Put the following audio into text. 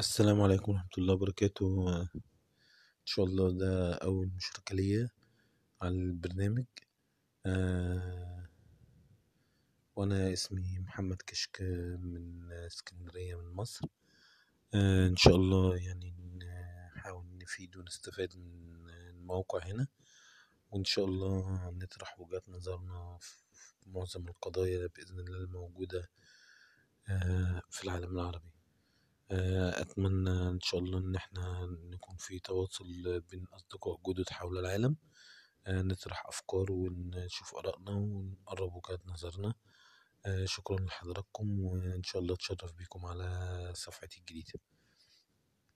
السلام عليكم ورحمة الله وبركاته. إن شاء الله ده أول مشاركة ليا على البرنامج. آه، وأنا اسمي محمد كشك من اسكندرية من مصر. آه، إن شاء الله يعني نحاول نفيد ونستفاد من الموقع هنا. وإن شاء الله نطرح وجهات نظرنا في معظم القضايا بإذن الله الموجودة آه، في العالم العربي. أتمنى إن شاء الله إن إحنا نكون في تواصل بين أصدقاء جدد حول العالم نطرح أفكار ونشوف آرائنا ونقرب وجهات نظرنا. شكرا لحضراتكم وإن شاء الله أتشرف بيكم على صفحتي الجديدة.